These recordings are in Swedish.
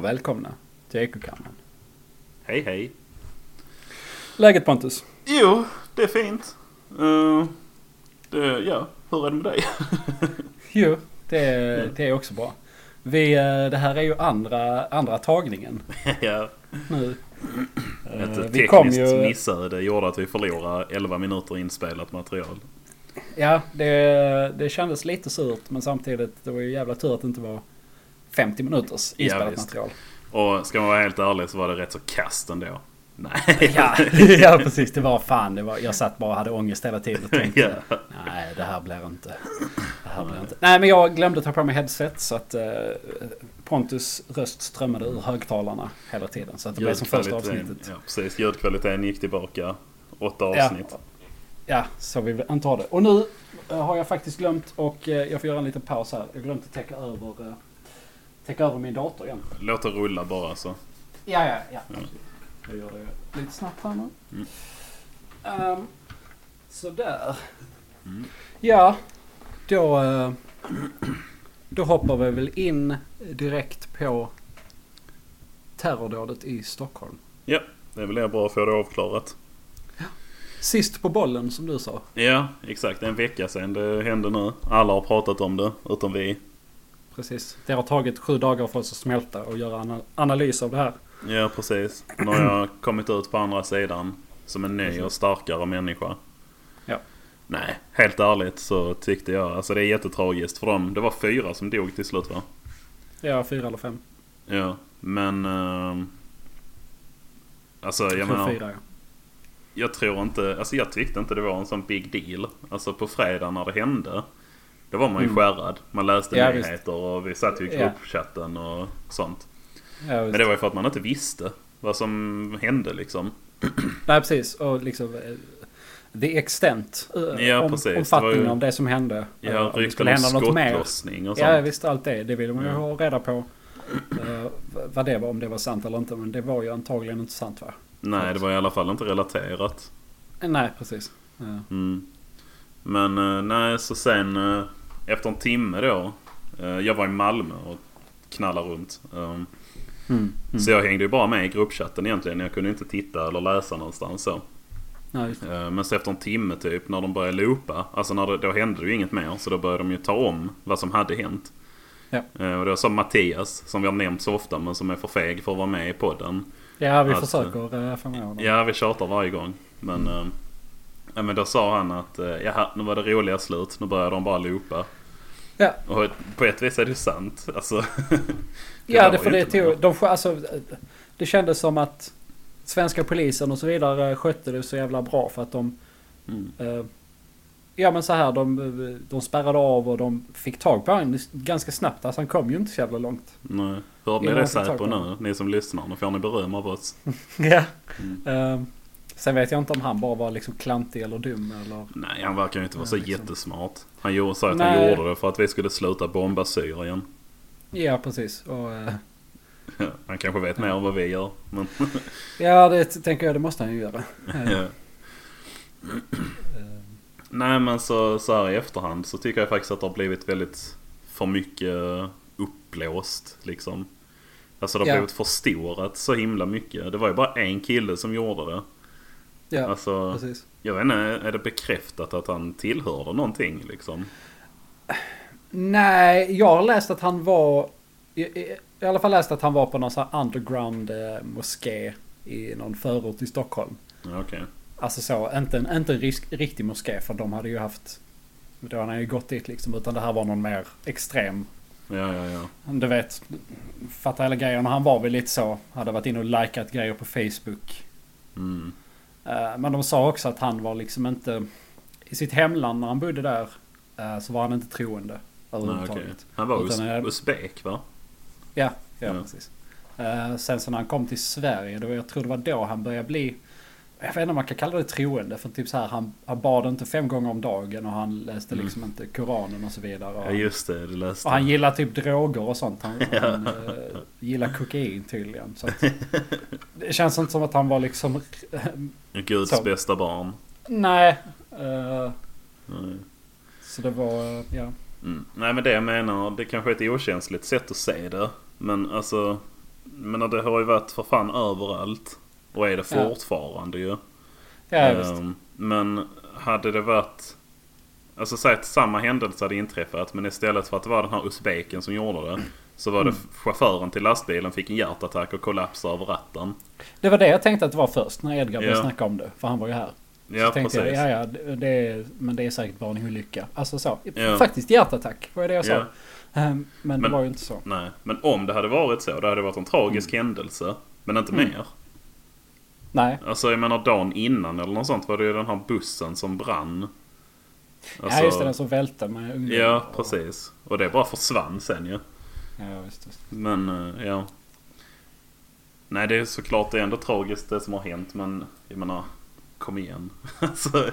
Och välkomna till Ekokammaren. Hej hej. Läget Pontus? Jo, det är fint. Uh, det, ja, hur är det med dig? Jo, det, det är också bra. Vi, eh, det här är ju andra, andra tagningen ja. nu. Ett vi tekniskt kom ju, missöde gjorde att vi förlorade 11 minuter inspelat material. Ja, det, det kändes lite surt men samtidigt det var ju jävla tur att det inte var 50 minuters Ja, inspelat visst. material. Och ska man vara helt ärlig så var det rätt så kast ändå. Nej. Ja, ja precis, det var fan. Det var, jag satt bara och hade ångest hela tiden och tänkte ja. nej det här blir inte. Det här blir inte. Nej men jag glömde ta på mig headset så att eh, Pontus röst strömmade ur högtalarna hela tiden. Så att det blev som första avsnittet. Ja, precis. Ljudkvaliteten gick tillbaka. Åtta Ja. avsnitt. Ja, så vi inte ha det. Och nu eh, har jag faktiskt glömt och eh, jag får göra en liten paus här. Jag glömde täcka över, eh, täcka över min dator igen. Låt det rulla bara så. Ja, ja, ja. Mm. Jag gör det lite snabbt här nu. Mm. Um, sådär. Mm. Ja, då, eh, då hoppar vi väl in direkt på terrordådet i Stockholm. Ja, det är väl bra att få det avklarat. Sist på bollen som du sa. Ja, exakt. En vecka sedan det hände nu. Alla har pratat om det, utom vi. Precis. Det har tagit sju dagar för oss att smälta och göra ana- analys av det här. Ja, precis. Nu har jag kommit ut på andra sidan som en ny och starkare människa. Ja. Nej, helt ärligt så tyckte jag, alltså det är jättetragiskt för dem. Det var fyra som dog till slut va? Ja, fyra eller fem. Ja, men... ehm, alltså jag, Jag menar, fyra ja. jag tror inte, alltså jag tyckte inte det var en sån big deal. Alltså på fredag när det hände. Då var man ju Mm. skärrad. Man läste Ja, visst. nyheter och vi satt ju i gruppchatten och sånt. ja Men visst. det var ju för att man inte visste vad som hände liksom. Nej precis. Och liksom... eh, The extent. eh, Ja, om, precis. Omfattningen ju- av det som hände. Eh, Ja, om det rykten skulle om skottlossning och sånt. Ja visst allt det. Det vill man ju Ja. ha reda på. eh, vad det var, om det var sant eller inte. Men det var ju antagligen inte sant va? Nej, det var i alla fall inte relaterat. Eh, Nej precis. Ja. Mm. Men eh, nej, så sen eh, efter en timme då. eh, Jag var i Malmö och knallade runt. Um, Mm. Mm. Så jag hängde ju bara med i gruppchatten egentligen. Jag kunde inte titta eller läsa någonstans så. Ja, just. Eh, Men så efter en timme typ när de började loopa. Alltså när det, då hände det ju inget mer. Så då började de ju ta om vad som hade hänt. Ja. Eh, Och då sa Mattias, som vi har nämnt så ofta men som är för feg för att vara med i podden. ja vi Alltså- försöker uh, få med honom. Ja, vi tjatar varje gång. Men, eh, ja, men då sa han att eh, nu var det roliga slut. Nu börjar de bara loopa. Ja. Och på ett vis är det ju sant. Alltså, Ja, det, för det, tog, de, alltså, det kändes som att svenska polisen och så vidare skötte det så jävla bra för att de... Mm. eh, ja men så här, de, de spärrade av och de fick tag på honom ganska snabbt. Alltså han kom ju inte så jävla långt. Nej. Hörde ni det Säpo på nu? Ni som lyssnar. Nu får ni beröm av oss. ja. Mm. Eh, sen vet jag inte om han bara var liksom klantig eller dum eller... Nej, han verkar ju inte vara så liksom. jättesmart. Han gjorde, sa att Nej. han gjorde det för att vi skulle sluta bomba Syrien. Ja precis. Och, eh, Han kanske vet mer än vad vi gör. Men, ja det tänker jag, det måste han ju göra. Ja. Nej men så, så här i efterhand så tycker jag faktiskt att det har blivit väldigt för mycket uppblåst liksom. Alltså det har Ja. blivit förstorat så himla mycket. Det var ju bara en kille som gjorde det. Ja, Alltså, precis. jag vet inte, är det bekräftat att han tillhörde någonting liksom? Nej, jag har läst att han var... I, i, alla fall läst att han var på någon sån här underground eh, moské i någon förort i Stockholm. Ja, Okej. Alltså så, inte en, inte en risk, riktig moské för de hade ju haft... Då hade han ju gått dit liksom. Utan det här var någon mer extrem. Ja, ja, ja. Du vet, fattar hela grejen. Han var väl lite så. Hade varit inne och likat grejer på Facebook. Mm. Eh, Men de sa också att han var liksom inte... I sitt hemland när han bodde där eh, så var han inte troende Nej, överhuvudtaget. okej. Han var Utan, us- eh, usbek va? Ja, ja, Ja. precis. Sen så när han kom till Sverige, då, jag tror det var då han började bli... Jag vet inte om man kan kalla det troende. För typ så här, han, han bad inte fem gånger om dagen och han läste Mm. liksom inte Koranen och så vidare. Och, Ja just det, det läste och han gillar typ droger och sånt. Han, Ja. han eh, gillar kokain tydligen. Så att, det känns inte som att han var liksom... Guds Så. bästa barn. nej. eh, Nej. så det var, eh, ja. Mm. Nej men det jag menar, det kanske är ett okänsligt sätt att se det. Men alltså, men det har ju varit för fan överallt. Och är det Ja. fortfarande ju. Ja. Ehm, men hade det varit... Alltså säg att samma händelse hade inträffat men istället för att det var den här usbeken som gjorde det. Så var det Mm. chauffören till lastbilen fick en hjärtattack och kollapsade över ratten. Det var det jag tänkte att det var först när Edgar började Ja. snacka om det. För han var ju här. Ja så tänkte precis. jag, ja, ja, det- är, men det är säkert bara en olycka. Alltså så. Ja. Faktiskt hjärtattack var det jag sa. Ja. Ehm, Men, Men- det var ju inte så. Nej, men om det hade varit så, det hade varit en tragisk händelse. Men inte Mm. mer. Nej. Alltså jag menar dagen innan eller något sånt var det ju den här bussen som brann. Alltså, ja, just det. Den som välte med ungdomar. Ja, precis. Och det bara försvann sen ju. Ja, visst, visst. Men eh, ja. Nej det är såklart det är ändå tragiskt det som har hänt men jag menar kom igen. alltså,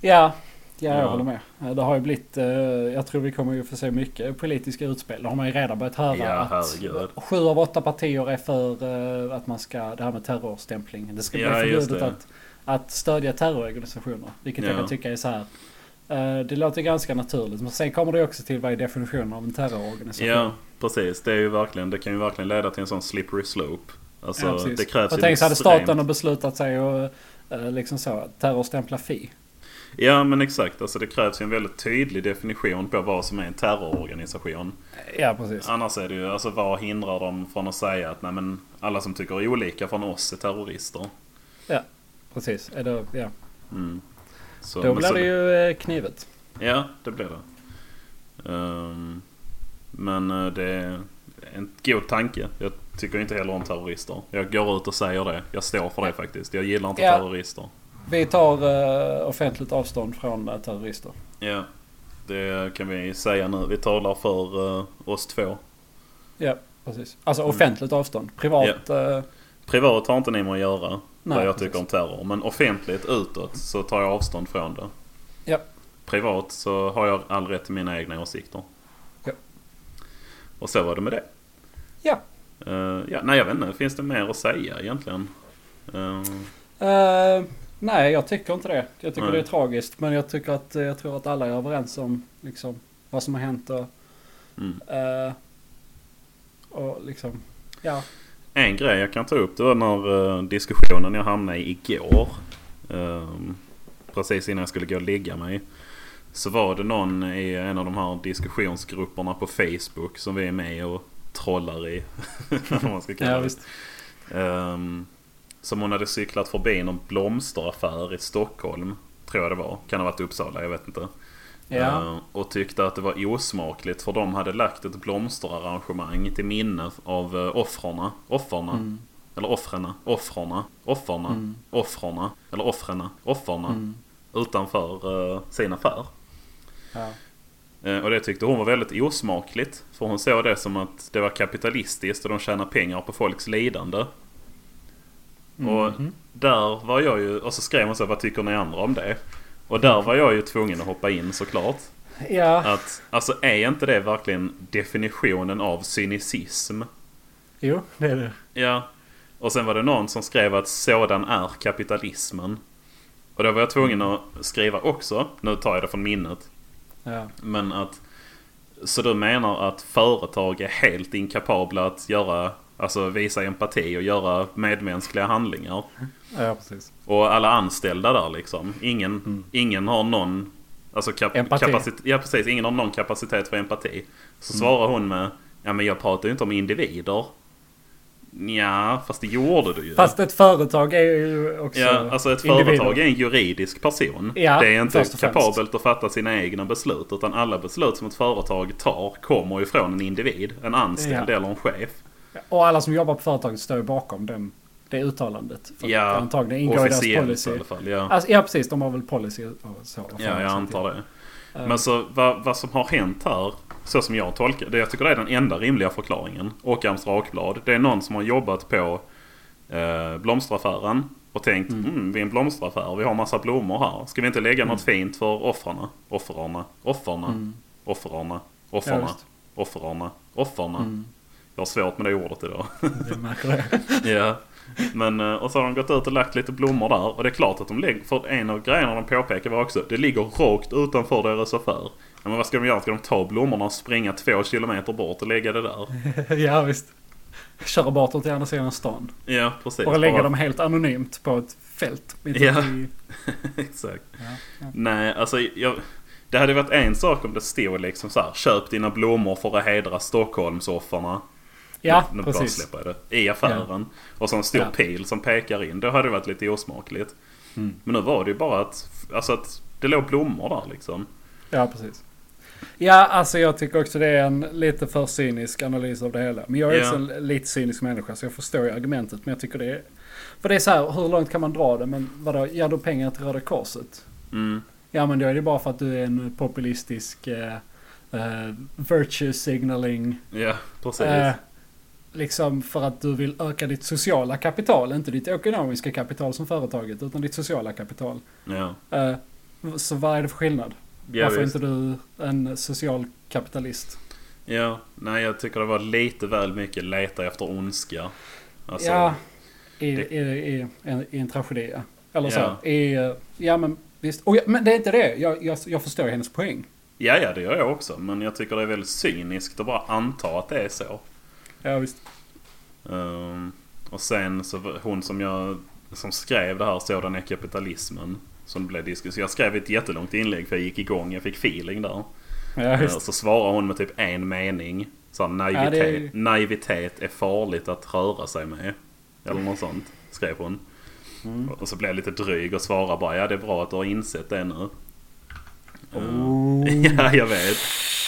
Ja, ja, jag Ja. håller med. Eh, Det har ju blivit, eh, jag tror vi kommer ju få se mycket politiska utspel. Det har man ju redan börjat höra Ja, att herregud. sju av åtta partier är för eh, att man ska, det här med terrorstämpling. Det ska bli Ja, förbjudet det. att, att stödja terrororganisationer. Vilket jag Ja. kan tycka är så här. Det låter ganska naturligt. Men sen kommer det också till vad är definitionen av en terrororganisation. ja precis. Det är ju verkligen, det kan ju verkligen leda till en sån slippery slope. Alltså Ja, det krävs och tänk så hade staten beslutat sig och liksom så, terrorstämpla Fi. Ja men exakt. Alltså det krävs ju en väldigt tydlig definition på vad som är en terrororganisation. Ja, precis. Annars är det ju, alltså vad hindrar dem från att säga att nej men alla som tycker olika från oss är terrorister. Precis. Är det, ja. Mm. Så, Då blir så- det ju eh, knivet. Ja, det blir det. Ehm, men eh, det är en god tanke. Jag tycker inte heller om terrorister. Jag går ut och säger det. Jag står för det faktiskt. Jag gillar inte Ja. terrorister. Vi tar uh, offentligt avstånd från uh, terrorister. Ja, det kan vi säga nu. Vi talar för eh, oss två. Ja, precis. Alltså Mm. offentligt avstånd. Privat... eh, Privat har inte ni med att göra. nej, vad jag precis. tycker om terror. Men offentligt utåt så tar jag avstånd från det. Ja. Privat så har jag all rätt till mina egna åsikter. Ja. Och så var det med det. Ja. Ja, nej jag vet inte. Finns det mer att säga egentligen? Eh, nej, jag tycker inte det. Jag tycker Nej. det är tragiskt. Men jag tycker att jag tror att alla är överens om liksom, vad som har hänt och, mm. eh, och liksom... Ja. En grej jag kan ta upp det var när eh, diskussionen jag hamnade i igår. Ehm, precis innan jag skulle gå och lägga mig. Så var det någon i en av de här diskussionsgrupperna på Facebook som vi är med och trollar i. Vad man ska kalla ja, det. visst. Som hon hade cyklat förbi någon blomsteraffär i Stockholm. Tror jag det var. Kan ha varit Uppsala, jag vet inte. Ja. Ehm, och tyckte att det var osmakligt för de hade lagt ett blomsterarrangemang till minne av uh, offrarna. Offrarna. Mm. Eller offrarna. Offrarna. Offrarna. Mm. Offrarna. Eller offrarna. Offrarna. Mm. Utanför uh, sin affär. Ja. Eh, Och det tyckte hon var väldigt osmakligt. För hon såg det som att det var kapitalistiskt och de tjänar pengar på folks lidande. Och Mhm. där var jag ju, och så skrev hon så vad tycker ni andra om det? Och där var jag ju tvungen att hoppa in såklart. Ja. Att, alltså är inte det verkligen definitionen av cynicism? Jo, det är det. Ja. Och sen var det någon som skrev att sådan är kapitalismen. Och då var jag tvungen att skriva också, nu tar jag det från minnet. Ja. Men att... Så du menar att företag är helt inkapabla att göra, alltså visa empati och göra medmänskliga handlingar? ja, precis. Och alla anställda där liksom. Ingen, Mm. ingen har någon... Alltså kap- Empati. kapacitet. Ja precis, ingen har någon kapacitet för empati. Så Mm. svarar hon med Ja men jag pratar ju inte om individer. Ja, fast det gjorde du ju. Fast ett företag är ju också Ja, alltså ett individer. företag är en juridisk person. Ja, det är inte kapabelt att fatta sina egna beslut. Utan alla beslut som ett företag tar kommer ju från en individ. En anställd Ja. eller en chef. Och alla som jobbar på företaget står ju bakom den, det uttalandet. För Ja, att antagligen ingår i deras policy. i alla fall. Ja, Alltså, ja, precis. De har väl policy och så. ja jag antar det. Eh, Men så vad, vad som har hänt här, så som jag tolkar det, jag tycker det är den enda rimliga förklaringen. Åkarms rakblad. Det är någon som har jobbat på eh, blomsteraffären och tänkt Mm. mm. vi är en blomsteraffär, vi har massa blommor här. Ska vi inte lägga något fint för offrarna? Offrarna, offrarna, Mm. offrarna, Ja, offrarna, visst. offrarna, offrarna. Mm. Jag har svårt med det ordet idag. Jag märker det. Ja. Men, eh, och så har de gått ut och lagt lite blommor där. Och det är klart att de lägger, för en av grejerna de påpekar var också, det ligger rakt utanför deras affär. Ja, men vad ska de göra? Ska de ta blommorna och springa två kilometer bort och lägga det där? ja visst. Köra bort till andra sidan stan. Ja, precis. Och lägga Bara- dem helt anonymt på ett fält. Ja. i... Exakt. Ja, ja. Nej, alltså jag... Det hade varit en sak om det stod liksom så här. Köp dina blommor för att hedra Stockholmsoffarna. Ja, bara precis. det. I affären. Och så en stor Ja. pil som pekar in. Det hade varit lite osmakligt. Mm. Men nu var det ju bara att... Alltså att det låg blommor där liksom. Ja, precis. Ja, alltså jag tycker också det är en lite för cynisk analys av det hela. Men jag är Ja. också en lite cynisk människa så jag förstår ju argumentet. Men jag tycker det är... För det är så här, hur långt kan man dra det? Men vadå, ger du pengar till Röda Korset? Mm. Ja men då är det bara för att du är en populistisk eh, eh, virtue signaling. Ja, precis. Eh, liksom för att du vill öka ditt sociala kapital. Inte ditt ekonomiska kapital som företaget utan ditt sociala kapital. ja. Eh, så vad är det för skillnad? Ja, Varför är inte du en social kapitalist? Ja, nej jag tycker det var lite väl mycket leta efter ondska. Alltså, ja, i, det- i, i, en, i en tragedi. ja. Eller Ja. så. I, ja men visst. Och, ja, men det är inte det. Jag, jag, jag förstår hennes poäng. ja, ja, det gör jag också. Men jag tycker det är väldigt cyniskt att bara anta att det är så. Ja visst. Ehm, och sen så hon som jag som skrev det här Sådan är kapitalismen. Som blev diskuterat. Jag skrev ett jättelångt inlägg för jag gick igång. Jag fick feeling där. Ja Eh, visst. Så svarar hon med typ en mening. Så naivitet, Ja, är- naivitet är farligt att röra sig med. Eller något sånt skrev hon. Mm. Och så blev jag lite dryg och svarade bara ja det är bra att du har insett det nu. Eh, Oh. ja jag vet.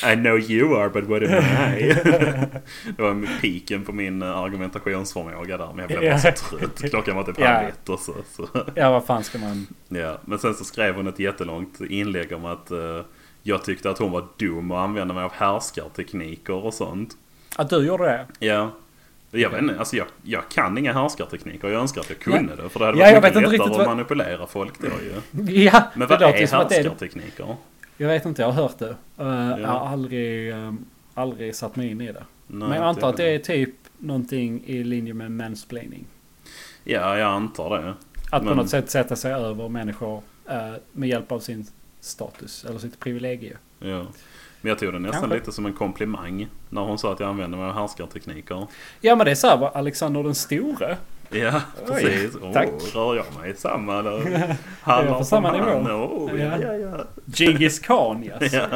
I know you are but what am I? det var piken på min eh, argumentationsförmåga där. Men jag blev bara så Ja. trött. Klockan var typ Ja. halv ett och så. så. Ja vad fan ska man... Ja, men sen så skrev hon ett jättelångt inlägg om att eh, jag tyckte att hon var dum och använde mig av härskartekniker och sånt. Att du gjorde det? Ja. Jag vet inte, alltså jag, jag kan inga härskartekniker. Jag önskar att jag kunde det. För det hade Ja, varit jag mycket lättare att vad- manipulera folk då ju. Ja, Men vad är som att det härskartekniker? Jag vet inte, jag har hört det. Uh, Ja. Jag har aldrig, um, aldrig satt mig in i det. Nej, Men jag antar att det är typ någonting i linje med mansplaining. Ja, jag antar det. Att på Men- något sätt sätta sig över människor eh, med hjälp av sin status eller sitt privilegium. Ja. Men jag tog det nästan Kanske. lite som en komplimang. När hon sa att jag använde mig av härskartekniker. Ja men det är så här, va? Alexander den store. Ja, Oj, precis. Åh, tack. rör jag mig i samma eller? Han på samma nivå? Oh, ja, ja, ja. Genghis khan yes. ja.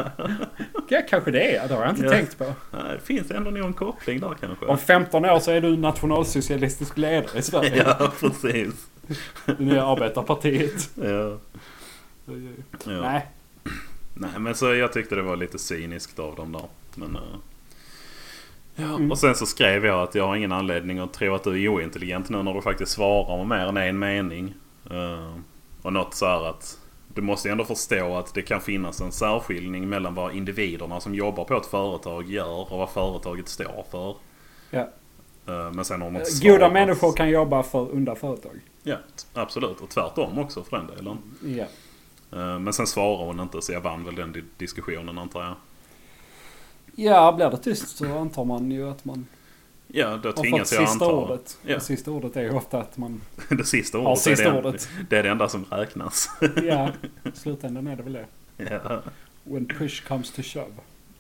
ja. kanske det är. Det har jag inte Ja. tänkt på. Nej, Det finns ändå någon koppling där kanske. Om 15 år så är du nationalsocialistisk ledare i Sverige. Ja, precis. Det nya arbetarpartiet. Ja. Ja. Nej. Nej, men så jag tyckte det var lite cyniskt av dem där. Men, eh, ja. Mm. Och sen så skrev jag att jag har ingen anledning att tro att du är ointelligent nu när du faktiskt svarar med mer än en mening. Eh, och något så här att du måste ju ändå förstå att det kan finnas en särskiljning mellan vad individerna som jobbar på ett företag gör och vad företaget står för. Ja. Eh, Men sen har något Goda svar- människor kan jobba för onda företag. Ja, absolut. Och tvärtom också för den delen. Ja. Eh, Men sen svarar hon inte så jag vann väl den di- diskussionen antar jag. Ja, blir det tyst så antar man ju att man Ja, då har tvingas jag sista anta. ordet. Ja. Det sista ordet är ju ofta att man det sista har ordet. är sista det, ordet. det är det enda som räknas. Ja, i slutändan är det väl det. ja. When push comes to shove.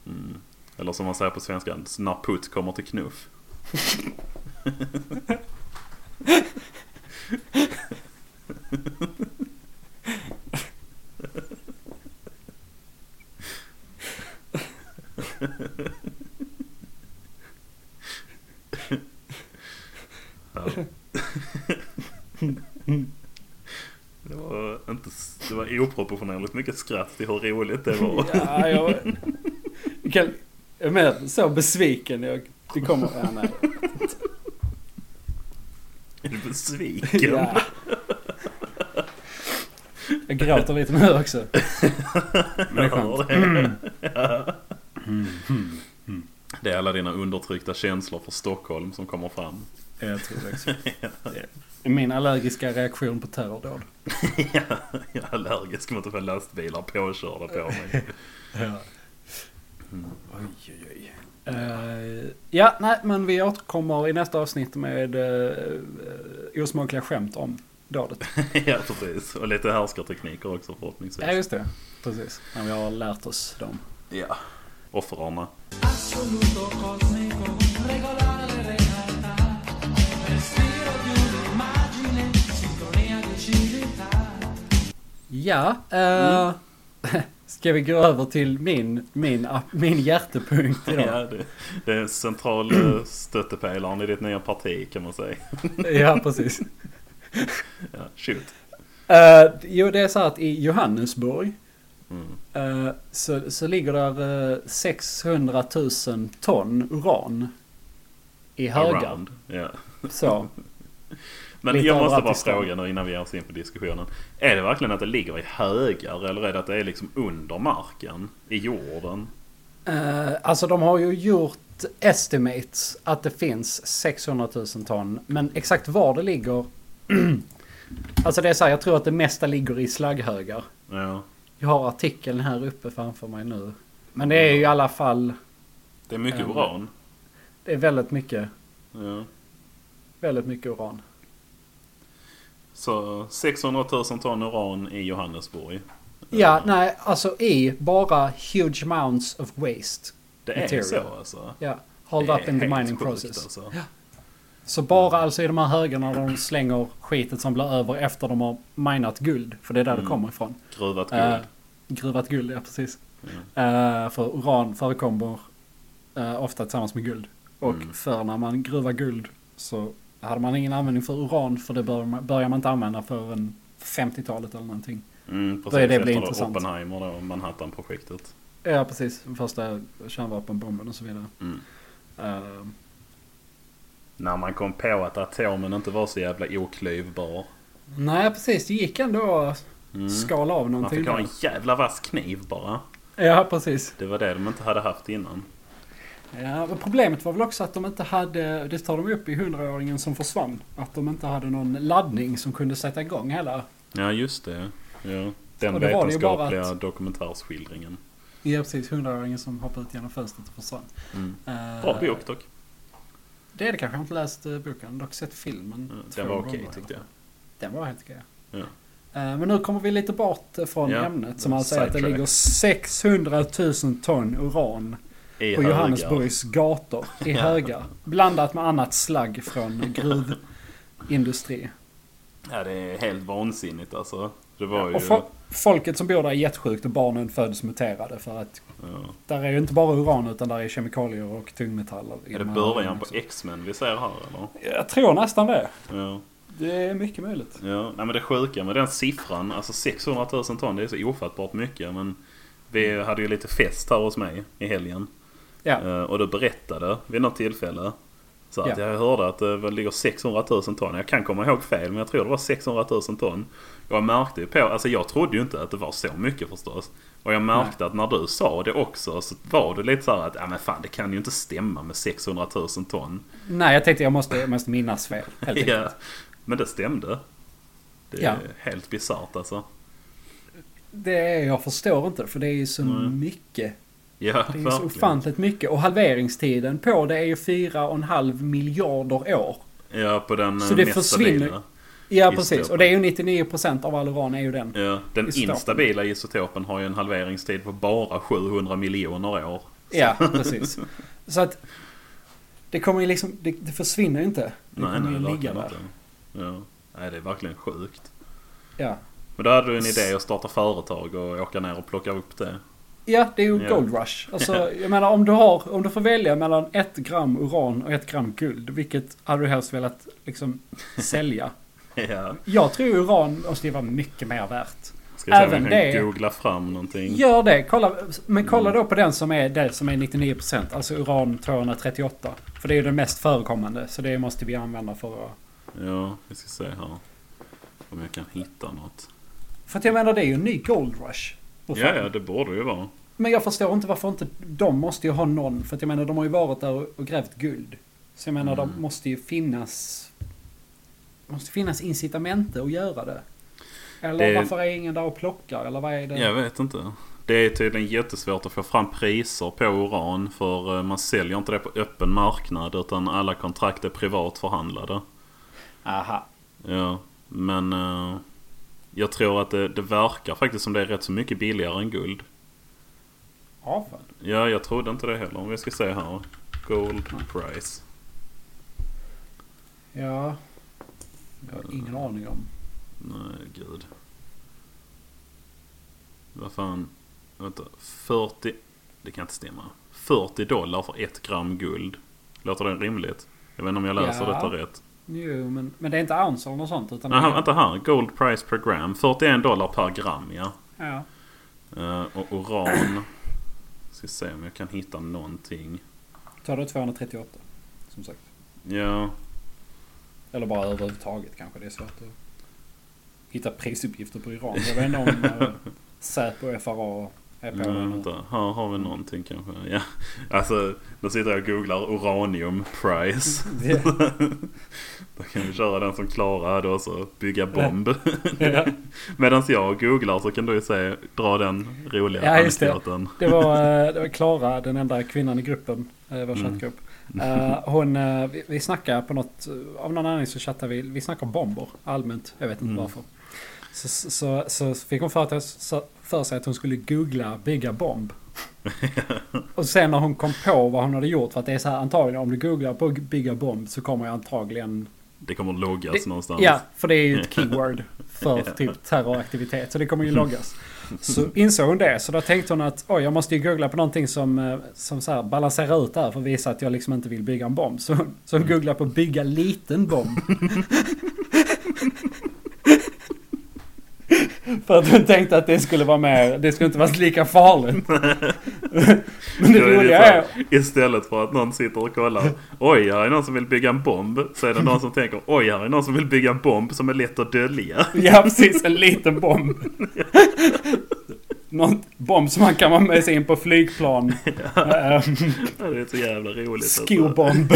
mm. Eller som man säger på svenska, när putt kommer till knuff. Ja. Det var, inte, det var oproportionerligt mycket skratt till hur roligt det var. Ja, jag... jag kan, jag är mer så besviken. Jag, det kommer... Ja, nej. Är du besviken? Ja. Jag gråter lite nu också. Men det är skönt. Det. Är alla dina undertryckta känslor för Stockholm som kommer fram. Jag tror också. Min allergiska reaktion på terrordåd. ja, jag är allergisk mot att få lastbilar påkörda på mig. Ja. Oj, oj, oj. Eh, ja, nej, men vi återkommer i nästa avsnitt med uh, osmakliga skämt om dådet. ja, precis. Och lite härskartekniker också förhoppningsvis. Ja, just det. Precis. När vi har lärt oss dem. Ja. Civiltà. Ja, eh, ska vi gå över till min, min, min hjärtepunkt idag? Ja, det, det är central eh, stöttepelaren i ditt nya parti kan man säga. ja, precis. Ja, shoot. Uh, jo, det är så att i Johannesburg Mm. eh, så, så ligger där eh, 600 000 ton uran i högar. Så. Men Lite jag måste bara fråga nu innan vi ger oss in på diskussionen. Är det verkligen att det ligger i högar eller är det att det är liksom under marken? I jorden? Eh, alltså de har ju gjort estimates att det finns 600 000 ton. Men exakt var det ligger. alltså det är så här, jag tror att det mesta ligger i slagghögar. Ja. Jag har artikeln här uppe framför mig nu. Men det är ju i alla fall. Det är mycket Mm. uran. Det är väldigt mycket. Ja. Väldigt mycket uran. Så 600 000 ton uran i Johannesburg. Ja, nej, alltså i bara huge amounts of waste. Det är Material. så alltså. Ja, hold up är in the mining process. Alltså. Så bara alltså i de här högarna där de slänger skitet som blir över efter de har minat guld. För det är där Mm. det kommer ifrån. Gruvat Eh, guld. gruvat guld, ja precis. Ja. Eh, för uran förekommer eh, ofta tillsammans med guld. Och Mm. för när man gruvar guld så hade man ingen användning för uran. För det bör man, börjar man inte använda förrän 50-talet eller någonting. Mm, precis Börjar det bli efter intressant. Oppenheimer då, Manhattan-projektet. Ja, precis. Första kärnvapenbomben och så vidare. Mm. Eh, När man kom på att atomen inte var så jävla oklyvbar. nej, precis. Det gick ändå att Mm. skala av Man någonting. fick ha en jävla vass kniv bara. Ja, precis. Det var det de inte hade haft innan. Ja, problemet var väl också att de inte hade, det tar de upp i hundraåringen som försvann, att de inte hade någon laddning som kunde sätta igång hela. Ja, just det. Ja. Den Och det vetenskapliga att- dokumentärsskildringen. Ja, precis. Hundraåringen som hoppade ut genom fönstret och försvann. Mm. Eh, Bra bok dock. Det är det kanske. Jag har inte läst eh, boken. Dock sett filmen. Ja, två Den var okej gånger. tyckte jag. Den var helt okej. Ja. Eh, Men nu kommer vi lite bort eh, från Ja, ämnet som alltså är att det ligger 600 000 ton uran I på. Johannesburgs gator i Ja. högar. Blandat med annat slagg från gruvindustri. Ja, det är helt vansinnigt alltså. Det var ju... Folket som bor där är jättesjukt och barnen föds muterade för att ja. där är ju inte bara uran utan där är kemikalier och tungmetaller. Är det början på. X-Men vi ser här eller? Jag tror nästan det. Ja. Det är mycket möjligt. Ja, nej men det sjuka med den siffran, alltså 600 000 ton, det är så ofattbart mycket. Men vi hade ju lite fest här hos mig i helgen. Ja. Eh, Och du berättade vid något tillfälle så att Ja. jag hörde att det ligger 600 000 ton. Jag kan komma ihåg fel men jag tror det var 600 000 ton. Jag märkte ju på, alltså jag trodde ju inte att det var så mycket förstås. Och jag märkte att när du sa det också så var det lite så här att ja men fan det kan ju inte stämma med 600 000 ton. Nej, jag tänkte jag måste, jag måste minnas fel. Helt enkelt. Ja, men det stämde. Det är Ja. helt bisarrt alltså. Det är, jag förstår inte för det är ju så Nej. mycket. Ja, Det är ju så verkligen. ofantligt mycket. Och halveringstiden på det är ju 4,5 miljarder år. Ja, på den Så det försvinner. stabila. Ja, precis. Och det är ju 99% av all uran är ju den. Ja, den Isotopen. instabila isotopen har ju en halveringstid på bara 700 miljoner år. Ja, precis. Så att det kommer ju liksom, det, det försvinner ju inte. Det Nej, kommer nej, ju ligga där. inte. Ja. Nej, det är verkligen sjukt. Ja. Men då hade du en idé att starta företag och åka ner och plocka upp det. Ja, det är ju Ja. Gold Rush. Alltså, jag menar om du har, om du får välja mellan ett gram uran och ett gram guld. Vilket hade du helst velat liksom sälja? Ja. Jag tror uran måste ju vara mycket mer värt. Ska jag Även det- googla fram någonting. Gör det. Kolla, men kolla Mm. då på den som är det som är 99%. Alltså uran 238. För det är ju den mest förekommande. Så det måste vi använda för att... Ja, vi ska se här. Om jag kan hitta något. För att jag menar det är ju en ny Gold Rush. Ja, ja, det borde ju vara. Men jag förstår inte varför inte... De måste ju ha någon. För att jag menar de har ju varit där och grävt guld. Så jag menar Mm. de måste ju finnas... måste finnas incitament att göra det. Eller Det- varför är ingen där och plockar? Eller vad är det? Jag vet inte. Det är tydligen jättesvårt att få fram priser på uran. För eh, man säljer inte det på öppen marknad. Utan alla kontrakt är privat förhandlade. Aha. Ja, men eh, jag tror att det, det verkar faktiskt som det är rätt så mycket billigare än guld. avfall? Ja, jag trodde inte det heller. Om vi ska se här. Gold price. Ja. Jag har ingen aning om. Nej, gud. Vad fan. Vänta. 40. Det kan inte stämma. 40 dollar för ett gram guld. Låter det rimligt? Jag vet inte om jag läser Ja. detta rätt. Jo, men, men det är inte ounce eller något sånt. Utan Nej, det är- vänta här. Gold price per gram. 41 dollar per gram, ja. Ja. Eh, och uran. Ska se om jag kan hitta någonting. Tar det 238. Som sagt. Ja, Eller bara överhuvudtaget kanske. Det är svårt att hitta prisuppgifter på Iran. Jag vet inte om äh, Säpo och FRA är på nu. vänta. Här har vi någonting kanske. Ja. Alltså, nu sitter jag och googlar uranium price. Det- Då kan vi köra den som Klara hade och så bygga bomb. Ja. Medan jag googlar så kan du se, dra den roliga Ja, just det. anekdoten. Det var, eh, det var Klara, den enda kvinnan i gruppen, eh, vår Mm. Eh, hon, eh, vi, vi snackade på något, eh, av någon anledning så chattade vi, vi snackade om bomber allmänt. Jag vet inte Mm. varför. Så, så, så, fick hon för, att, för sig att hon skulle googla bygga bomb. Och sen när hon kom på vad hon hade gjort, för att det är så här antagligen om du googlar på bygga bomb så kommer jag antagligen... Det kommer loggas Det- någonstans. Ja, för det är ju ett keyword för typ terroraktivitet. Så det kommer ju loggas. Så insåg hon det. Så då tänkte hon att oj, jag måste ju googla på någonting som, eh, som så här balanserar ut det här för att visa att jag liksom inte vill bygga en bomb. Så, så hon googlade på bygga liten bomb. för att hon tänkte att det skulle vara mer, det skulle inte vara lika farligt. Men det roliga är... Istället för att någon sitter och kollar. Oj, här är någon som vill bygga en bomb. Så är det någon som tänker. Oj, här är någon som vill bygga en bomb som är lätt att dölja. Ja, precis. En liten bomb. Någon bomb som man kan ha med sig in på flygplan. Ehm, Ja, Det är så jävla roligt. alltså. Skobomb.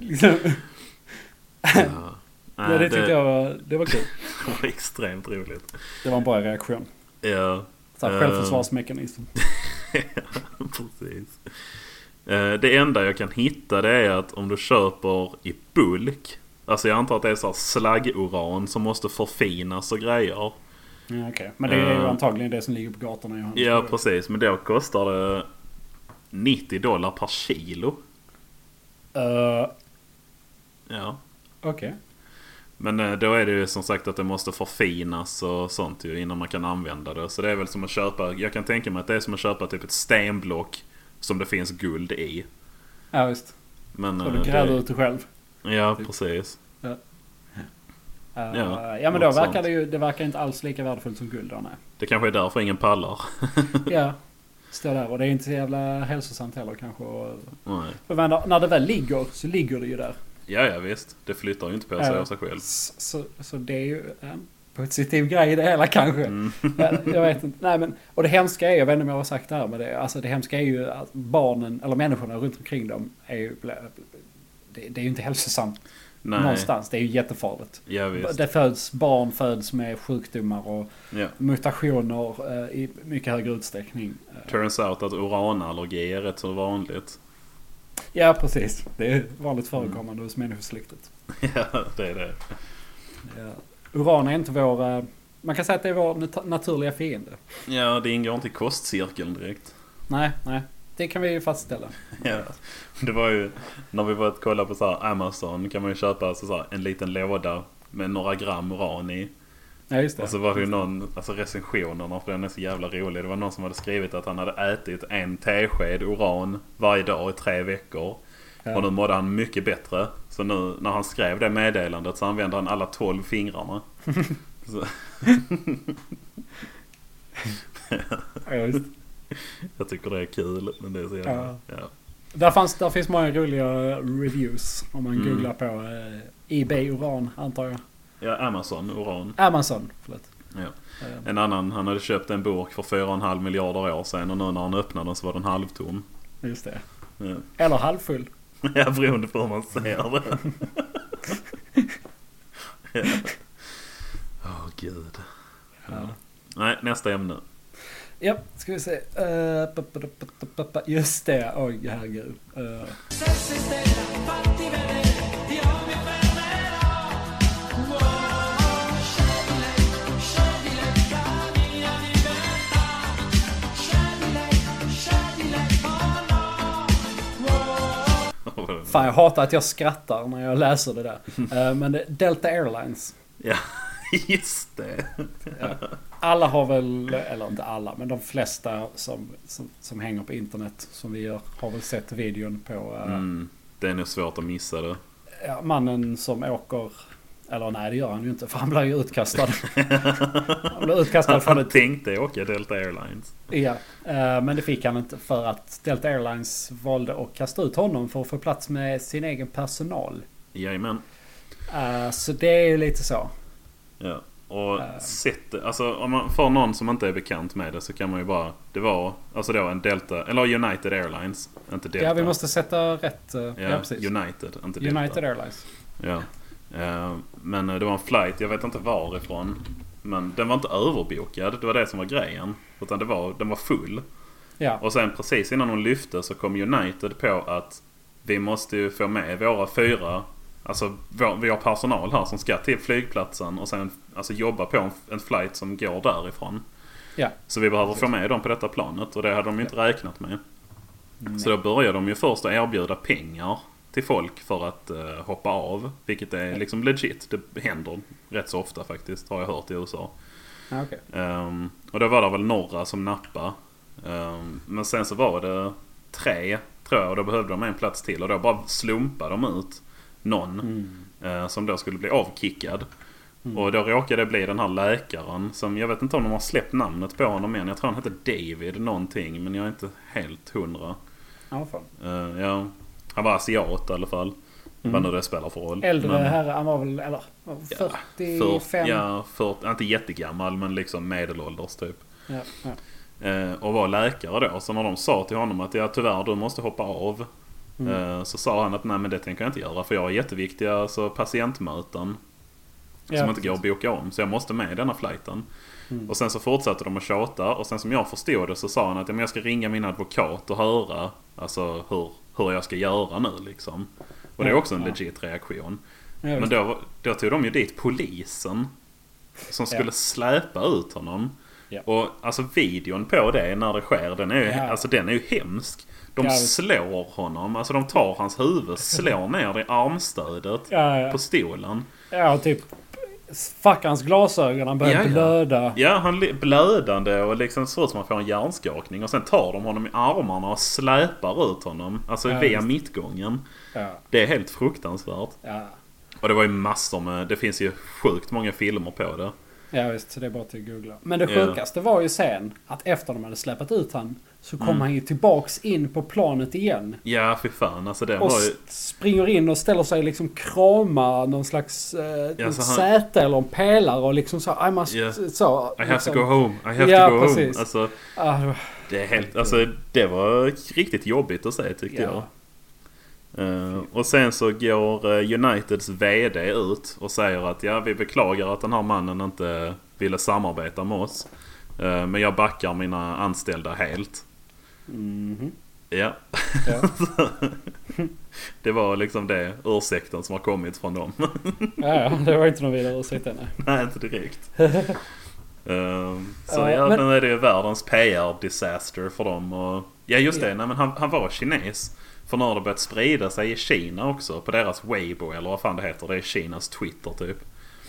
liksom, Ja. Ja, Nej, det tyckte jag var, det var kul. var extremt roligt. Det var en bra reaktion. Ja, Så här, Eh. självförsvarsmekanism. precis. Eh, Det enda jag kan hitta det är att om du köper i bulk. Alltså jag antar att det är så här slagguran som måste förfinas och grejer. Ja, okej. Men det är ju Eh. antagligen det som ligger på gatorna i Johannesburg. Ja precis, men då kostar det 90 dollar per kilo. Eh, Ja. Okej. Men eh, då är det ju som sagt att det måste förfinas och sånt ju innan man kan använda det. Så det är väl som att köpa, jag kan tänka mig att det är som att köpa typ ett stenblock som det finns guld i. Ja, visst. Men, Så eh, du gräver det, ut det själv. Ja, typ. precis. Eh, Ja, ja, men då verkar sånt. det ju det verkar inte alls lika värdefullt som guld då, nej. Det kanske är därför ingen pallar. Ja. Står där och det är inte så jävla hälsosamt heller kanske. Och, Nej. för när det väl ligger så ligger det ju där. Ja, ja visst. Det flyttar ju inte på sig av sig själv. Så, så, det är ju en positiv grej i det hela kanske. Mm. jag, jag vet inte. Nej, men, och det hemska är, jag vet inte om jag har sagt det här, men det, alltså det hemska är ju att barnen, eller människorna runt omkring dem, är ju, det, det är ju inte hälsosamt Nej. någonstans. Det är ju jättefarligt. Ja. Det föds, barn föds med sjukdomar och Ja. mutationer eh, i mycket högre utsträckning. Eh, Turns out att uranallergi är rätt så vanligt. Ja, precis. Det är vanligt förekommande hos människosläktet. ja, det är det. Ja. Uran är inte vår... eh, Man kan säga att det är vår nat- naturliga fiende. Ja, det ingår inte i kostcirkeln direkt. Nej, nej. Det kan vi ju fastställa. Ja. Det var ju när vi att kolla på så här Amazon kan man ju köpa så här, en liten låda med några gram uran i. Ja, just det. Och så var det ju någon, alltså recensionerna för den är så jävla rolig. Det var någon som hade skrivit att han hade ätit en tesked uran varje dag i tre veckor. Ja. Och nu mådde han mycket bättre. Så nu när han skrev det meddelandet så använde han alla 12 fingrarna. Ja, jag tycker det är kul. Men det är så jävla, Ja. ja. Där, fanns, där finns många roliga reviews om man Mm. googlar på eh, Ebay Uran, antar jag. Ja, Amazon, uran. Amazon, förlåt. Ja. Eh, En annan, han hade köpt en burk för 4,5 miljarder år sedan och nu när han öppnade den så var den halvtom. Just det. Ja, Eller halvfull. ja beroende på hur man ser det. ja. Åh gud. Ja. Nej, nästa ämne. Ja, ska vi se. Uh, pa. Just det, oj herregud. Uh, Fan jag hatar att jag skrattar när jag läser det där. Eh, Men det, Delta Airlines. Ja, just det. Alla har väl, eller inte alla, men de flesta som, som, som hänger på internet som vi gör har väl sett videon på eh, Mm, det är nog svårt att missa det. mannen som åker, eller nej det gör han ju inte för han blir ju utkastad. han blir utkastad från Han ett tänkte åka Delta Airlines. Ja, eh, men det fick han inte för att Delta Airlines valde att kasta ut honom för att få plats med sin egen personal. Jajamän. Eh, Så det är ju lite så. Ja. Och Ehm. sätt, alltså om man, för någon som inte är bekant med det så kan man ju bara... Det var alltså då en Delta, eller United Airlines. Inte Delta. Ja, vi måste sätta rätt. eh, Ja, Ja, precis. United, inte Delta. United Airlines. Ja. Eh, Men eh, det var en flight, jag vet inte varifrån. Men den var inte överbokad, det var det som var grejen. Utan det var, den var full. Ja, Och sen precis innan hon lyfte så kom United på att vi måste ju få med våra fyra, alltså vi har personal här som ska till flygplatsen och sen alltså jobba på en, en flight som går därifrån. ja. Så vi behöver få med dem på detta planet och det hade de ju inte räknat med. Så då började de ju först att erbjuda pengar till folk för att eh, hoppa av. Vilket är liksom legit. Det händer rätt så ofta faktiskt har jag hört i USA. Ja, okej. Ehm, och då var det väl några som nappade. Ehm, men sen så var det tre tror jag och då behövde de en plats till. Och då bara slumpade de ut någon Mm. eh, som då skulle bli avkickad. Och då råkade det bli den här läkaren som jag vet inte om de har släppt namnet på honom än. Jag tror han hette David någonting men jag är inte helt hundra. Ja, fan. Eh, ja, han var asiat i alla fall. Vad nu det spelar för roll. Äldre Men- herre, han var väl, eller Ja, 45? För, ja, för, inte jättegammal men liksom medelålders typ. Ja, ja. Eh, och var läkare då. Så när de sa till honom att ja tyvärr du måste hoppa av. Mm. Eh, så sa han att nej men det tänker jag inte göra för jag har jätteviktiga alltså, patientmöten. Ja, som inte går att boka om. Så jag måste med i denna flighten. Mm. Och sen så fortsatte de att tjata. Och sen som jag förstod det så sa han att ja, men jag ska ringa min advokat och höra alltså, hur, hur jag ska göra nu liksom. Och det är också en legit reaktion. Men då, då tog de ju dit polisen. Som skulle Ja. släpa ut honom. Ja. Och alltså videon på det när det sker, den är ju, Ja. alltså, den är ju hemsk. De Ja, slår honom, alltså de tar hans huvud, slår ner det i armstödet på stolen. ja, typ fuckar hans glasögon, han börjar Ja, ja. blöda. Ja, han li- blödande och liksom ser ut som att han får en hjärnskakning. Och sen tar de honom i armarna och släpar ut honom. Alltså Ja, via mittgången. Det är helt fruktansvärt. Och det var ju massor med, det finns ju sjukt många filmer på det. Ja visst, så det är bara till att googla. Men det sjukaste var ju sen att efter de hade släppt ut han så kom Mm. han ju tillbaks in på planet igen. Ja, fy fan. Alltså det Och var ju... springer in och ställer sig liksom krama någon slags eh, Ja, han- säte eller en pelare och liksom så I must... Ja. Så, I have liksom, to go home. I have Ja, to go precis. home. Alltså, Ah, det var- det är helt... Alltså det var riktigt jobbigt att se tyckte Ja. jag. Eh, och sen så går eh, Uniteds VD ut och säger att ja, vi beklagar att den här mannen inte ville samarbeta med oss. Eh, men jag backar mina anställda helt. Mhm. Ja, Ja. det var liksom det ursäkten som har kommit från dem. ja, det var inte någon vidare ursäkt nej. Nej, inte direkt. Ehm, så Ja, ja, men- men... är det ju världens PR-disaster för dem. Och, ja, just det. Nej, men han, han var kines. För nu har det börjat sprida sig i Kina också. På deras Weibo eller vad fan det heter. Det är Kinas Twitter typ.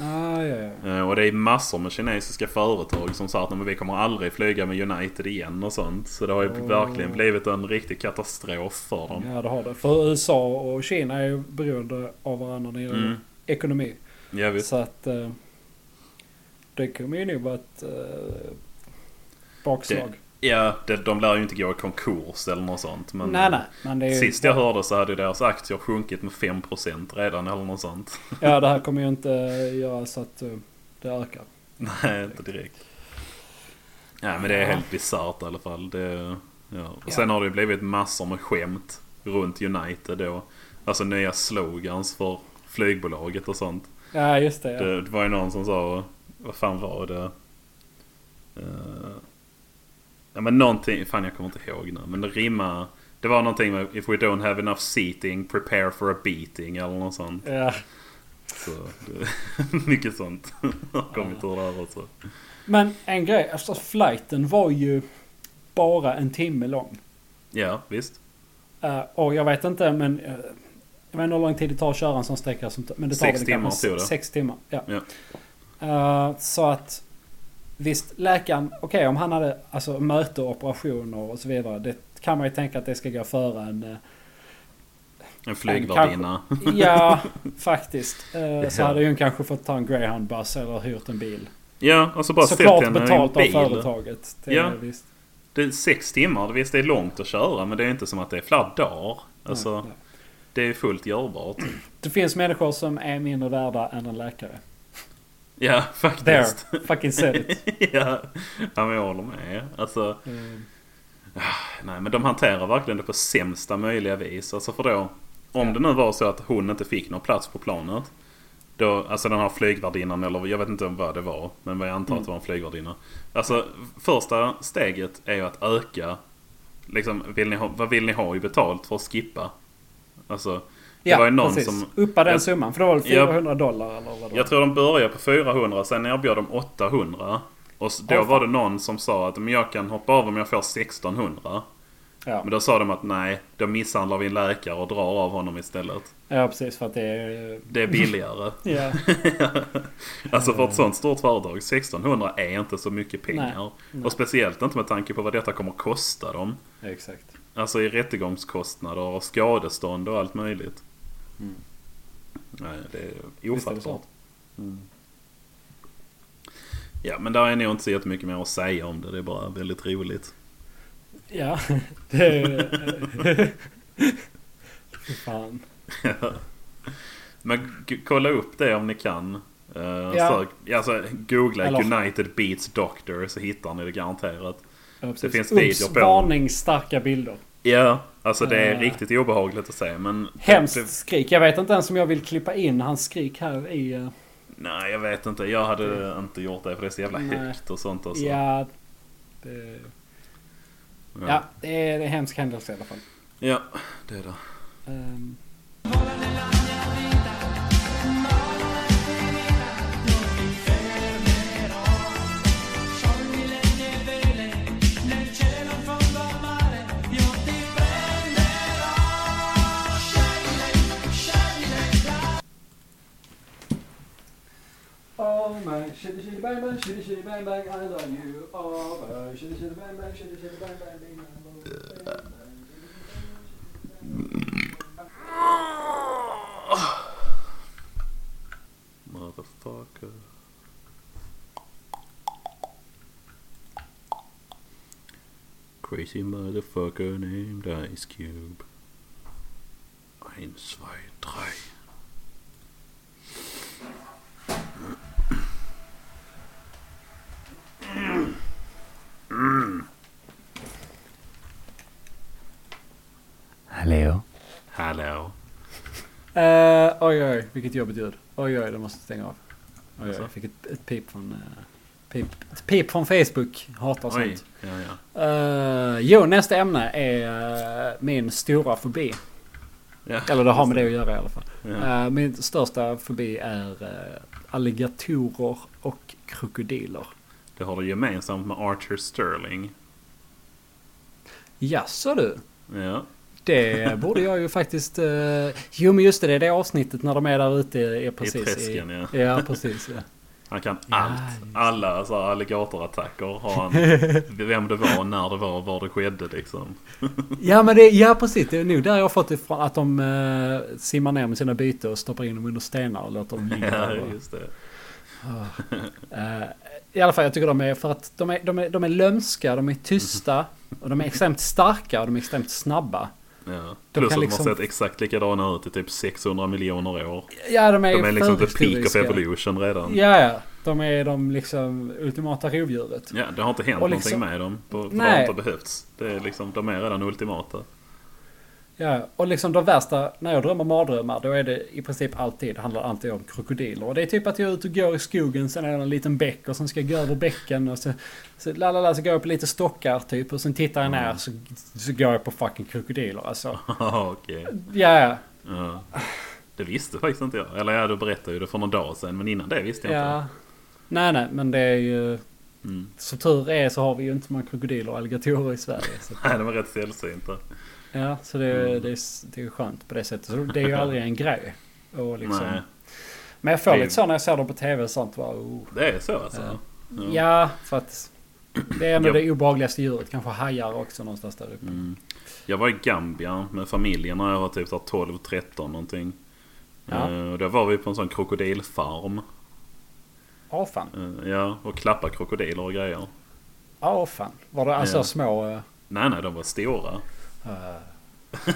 Ah, ja, ja. Eh, och det är massor med kinesiska företag som sa att "Nej, men vi kommer aldrig flyga med United igen och sånt. Så det har ju Oh. verkligen blivit en riktig katastrof för dem. ja, det har det. För USA och Kina är ju beroende av varandra när det gäller Mm. ekonomi. Ja, visst. Så att... Eh, det kommer ju nog vara ett eh, bakslag. Ja, det, de lär ju inte gå i konkurs eller något sånt. Men nej, nej. Men det är ju, Sist jag hörde så hade ju deras aktier sjunkit med 5% redan eller något sånt. Ja, det här kommer ju inte göra så att eh, det ökar. Nej, inte direkt. Ja, men det är helt bisarrt i alla fall. Det, ja. Och Ja. sen har det ju blivit massor med skämt runt United då. Alltså nya slogans för flygbolaget och sånt. Ja, just det. Ja. Det, det var ju någon som sa, vad fan var det? Eh, ja men någonting, fan jag kommer inte ihåg nu. Men det rimmar. Det var någonting med If we don't have enough seating, prepare for a beating eller något sånt. Ja. Så det, mycket sånt har kommit ur där också. Men en grej, alltså flighten var ju bara en timme lång. Ja, visst. Eh, och jag vet inte, men eh, Jag vet inte hur lång tid det tar att köra en sån sträcka. som- Men det tar Sex väl timmar tog det. Sex timmar, ja. Ja. Eh, så att visst, läkaren, okej om han hade alltså möte och operationer och så vidare. Det kan man ju tänka att det ska gå före en... eh, En flygvärdinna. ja, faktiskt. Eh, så hade hon kanske fått ta en greyhound-buss eller hyrt en bil. Ja, alltså bara ställ Såklart till henne i en betalt av bil. företaget. Det, Ja. Visst. Det är sex timmar, visst det är långt att köra men det är inte som att det är flera dagar. Alltså, Nej, nej. det är fullt görbart. Det finns människor som är mindre värda än en läkare. Ja, There, faktiskt. fucking said it. ja. ja, men jag håller med. Alltså, Mm. nej men de hanterar verkligen det på sämsta möjliga vis. Alltså för då, om det nu var så att hon inte fick någon plats på planet. Då, alltså den här flygvärdinnan eller jag vet inte vad det var. Men jag antar att det var en flygvärdinna. Alltså första steget är ju att öka. Liksom, vill ni ha, vad vill ni ha i betalt för att skippa? Alltså, det var ju någon precis. som... Uppa den jag- summan. För det var väl Ja. 400 dollar eller vad det var. Jag tror de började på 400, sen erbjöd de 800. Och då fan. var det någon som sa att men jag kan hoppa av om jag får 1600. Ja. Men då sa de att nej, då misshandlar vi en läkare och drar av honom istället. ja, precis. För att det är... Det är billigare. Ja, alltså för ett sånt stort företag, 1600 är inte så mycket pengar. Nej. Och speciellt inte med tanke på vad detta kommer kosta dem. exakt. Alltså i rättegångskostnader och skadestånd och allt möjligt. Mm. Nej, det är ofattbart. så. Ja, men där är nog inte så jättemycket mer att säga om det. Det är bara väldigt roligt. Ja, det är... Fy fan. Men g- kolla upp det om ni kan. Uh, Ja. sök, alltså, googla Eller- United Beats Doctor så hittar ni det garanterat. Ja. Det finns videor på- varning, starka bilder. Ja, alltså det är Eh. riktigt obehagligt att se men... Hemskt Det, skrik. Jag vet inte ens om jag vill klippa in hans skrik här i... eh, nej, jag vet inte. Jag hade inte gjort det för det är så jävla Nej. högt och sånt alltså. Ja, det, ja, det är, det är en hemsk händelse i alla fall. ja, det är det. Ehm, Oh my shitty shitty bang bang shitty shitty bang bang I love you Oh my shitty shitty bang bang shitty shitty bang bang bang, bang, bang. Motherfucker. Crazy motherfucker named Ice Cube. Eins, zwei, drei. Hallå? Hallå. Uh, oj oj, vilket jobbigt ljud. Oj oj, det måste stänga av. Oj oj, Alltså? jag fick ett, ett pip från... eh, pip, ett pip från Facebook. Hatar Oj. sånt. Ja, ja. Uh, jo, nästa ämne är eh, min stora fobi. ja. Eller det har med det att göra i alla fall. Ja. Min största fobi är uh, alligatorer och krokodiler. Det har du gemensamt med Archer Sterling. Jaså du? Ja. Det borde jag ju faktiskt... Uh, jo men just det, det är det avsnittet när de är där ute. Är precis I träsken, ja. Ja, precis. Ja. Han kan Ja, allt. just Alla så här, alligatorattacker har han. Vem det var, när det var, var det skedde liksom. Ja, men det, ja precis. Det är nog där jag har fått ifrån att de uh, simmar ner med sina byte och stoppar in dem under stenar och låter dem ligga Ja, just det. Eh, I alla fall, jag tycker de är för att de är, de är, de är lömska, de är tysta och de är extremt starka och de är extremt snabba. Ja. De Plus att liksom- de har sett exakt likadana ut i typ 600 miljoner år. Ja, de är, De är liksom the peak of evolution redan. Ja, ja. De är de liksom ultimata rovdjuret. Ja, det har inte hänt Och liksom- någonting med dem. På, för det Nej. har inte behövts. Det är liksom, de är redan ultimata. Ja, och liksom de värsta, när jag drömmer mardrömmar, då är det i princip alltid, det handlar alltid om krokodiler. Och det är typ att jag är ute och går i skogen, sen är det en liten bäck och sen ska jag gå över bäcken och så, så, lalala, så går jag på lite stockar typ och sen tittar jag ner så, så går jag på fucking krokodiler alltså. Okej. Ja, ja. Ja. Det visste faktiskt inte jag. Eller ja, du berättade ju det för några dagar sedan. Men innan det visste jag Ja. inte. Nej, nej, men det är ju... Mm. Som tur är så har vi ju inte så många krokodiler och alligatorer i Sverige. Så, Nej, de är rätt sällsynta. Ja, så det, Mm. det, är, det är skönt på det sättet. Så det är ju aldrig en grej. Och liksom, Nej, men jag får Det- lite så när jag ser dem på tv och sånt. Bara, oh. det är så alltså. Ja. Ja, för att det är ändå Jag- det obehagligaste djuret. Kanske hajar också någonstans där uppe. Mm. Jag var i Gambia med familjen när jag var typ så här 12-13 någonting. Ja. Eh, och då var vi på en sån krokodilfarm. Ja, fan. Eh, ja, och klappa krokodiler och grejer. Ja, fan. Var det alltså små... eh, Nej, nej, de var stora. Uh.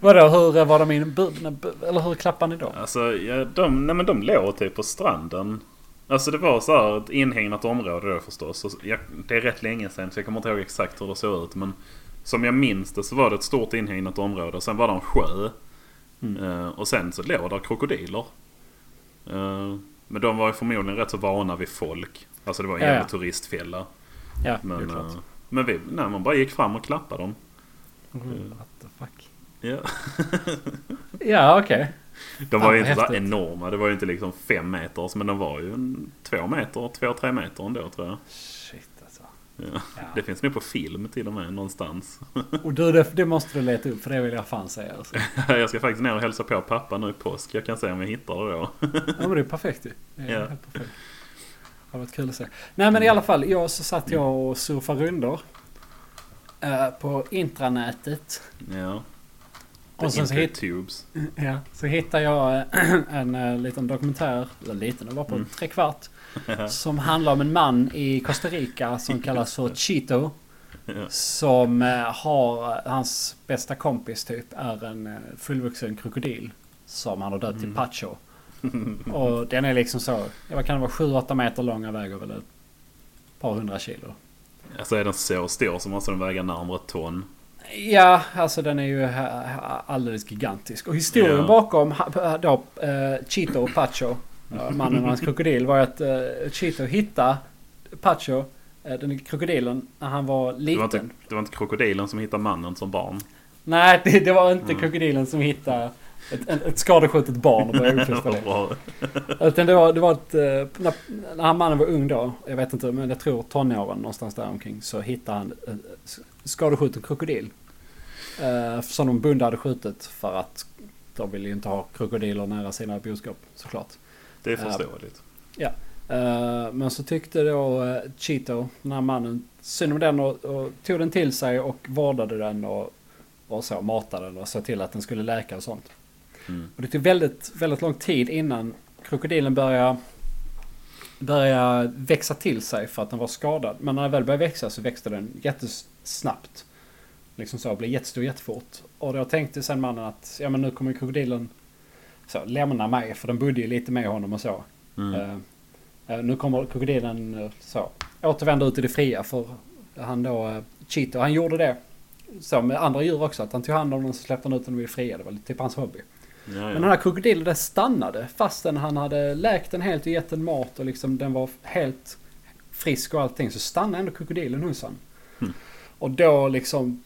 Vadå, hur var de inburna? Eller hur klappade ni dem? Alltså, ja, de, nej, men de låg typ på stranden. Alltså det var så här ett inhägnat område då förstås. Och jag, det är rätt länge sedan så jag kommer inte ihåg exakt hur det såg ut. Men som jag minns det så var det ett stort inhägnat område. Sen var det en sjö. Mm. Eh, och sen så låg där krokodiler. Eh, men de var ju förmodligen rätt så vana vid folk. Alltså det var en jävla ja. turistfälla. Ja, det är Men, klart. eh, men vi, nej, man bara gick fram och klappade dem. Mm, What the fuck? Ja. Ja, okej. De Fan, var ju inte så häftigt. enorma. Det var ju inte liksom fem meters. Men de var ju en, två meter, två, tre meter ändå tror jag. Shit alltså. Ja. Ja. Det finns nog på film till och med någonstans. Och du, det, det måste du leta upp för det vill jag fan säga. Alltså. jag ska faktiskt ner och hälsa på pappa nu i påsk. Jag kan se om jag hittar det då. Ja men det är perfekt ju. Det är Ja. helt perfekt. Det har varit kul att se. Nej men i alla fall, jag så satt jag och surfade rundor. eh, på intranätet. Ja. Och sen så, tubes. ja, så hittade jag eh, en eh, liten dokumentär, eller liten, den var på Mm. tre kvart. Som handlar om en man i Costa Rica som kallas för Chito. Ja. Som har, hans bästa kompis typ är en fullvuxen krokodil. Som han har döpt till Pacho. Och den är liksom så, vad kan det vara, 7-8 meter lång och väger väl ett par hundra kilo. Alltså är den så stor så måste den väga närmare ett ton. Ja, alltså den är ju alldeles gigantisk. Och historien Ja. bakom då, eh, Chito och Pacho, mannen och hans krokodil, var att eh, Chito hittade Pacho, eh, den krokodilen, när han var Det liten. var, inte, det var inte krokodilen som hittade mannen som barn. Nej, det, det var inte Mm. krokodilen som hittade ett, ett, ett skadeskjutet barn och började uppfostra det. Utan det var, det var ett, eh, när, när han mannen var ung då, jag vet inte, men jag tror tonåren någonstans där omkring så hittade han en skadeskjuten krokodil. Eh, som de bonde hade skjutit för att de ville ju inte ha krokodiler nära sina boskap såklart. Det är förståeligt. Eh, men så tyckte då Chito, den här mannen, synd om den och, och tog den till sig och vårdade den och, och så matade den och såg till att den skulle läka och sånt. Mm. Och det tog väldigt, väldigt lång tid innan krokodilen började, började växa till sig för att den var skadad. Men när den väl började växa så växte den jättesnabbt. Liksom så, blev jättestor jättefort. Och då tänkte sen mannen att ja men nu kommer krokodilen så, lämna mig för den bodde ju lite med honom och så. Mm. Eh, eh, nu kommer krokodilen eh, så, återvända ut i det fria för han då, uh, Cheeto, han gjorde det. Så med andra djur också, att han tog hand om dem och släppte han ut dem i det fria. Det var typ hans hobby. Ja, Men den här krokodilen stannade fastän han hade läkt den helt och gett den mat och liksom den var helt frisk och allting. Så stannade ändå krokodilen hos honom. Mm. Och då liksom...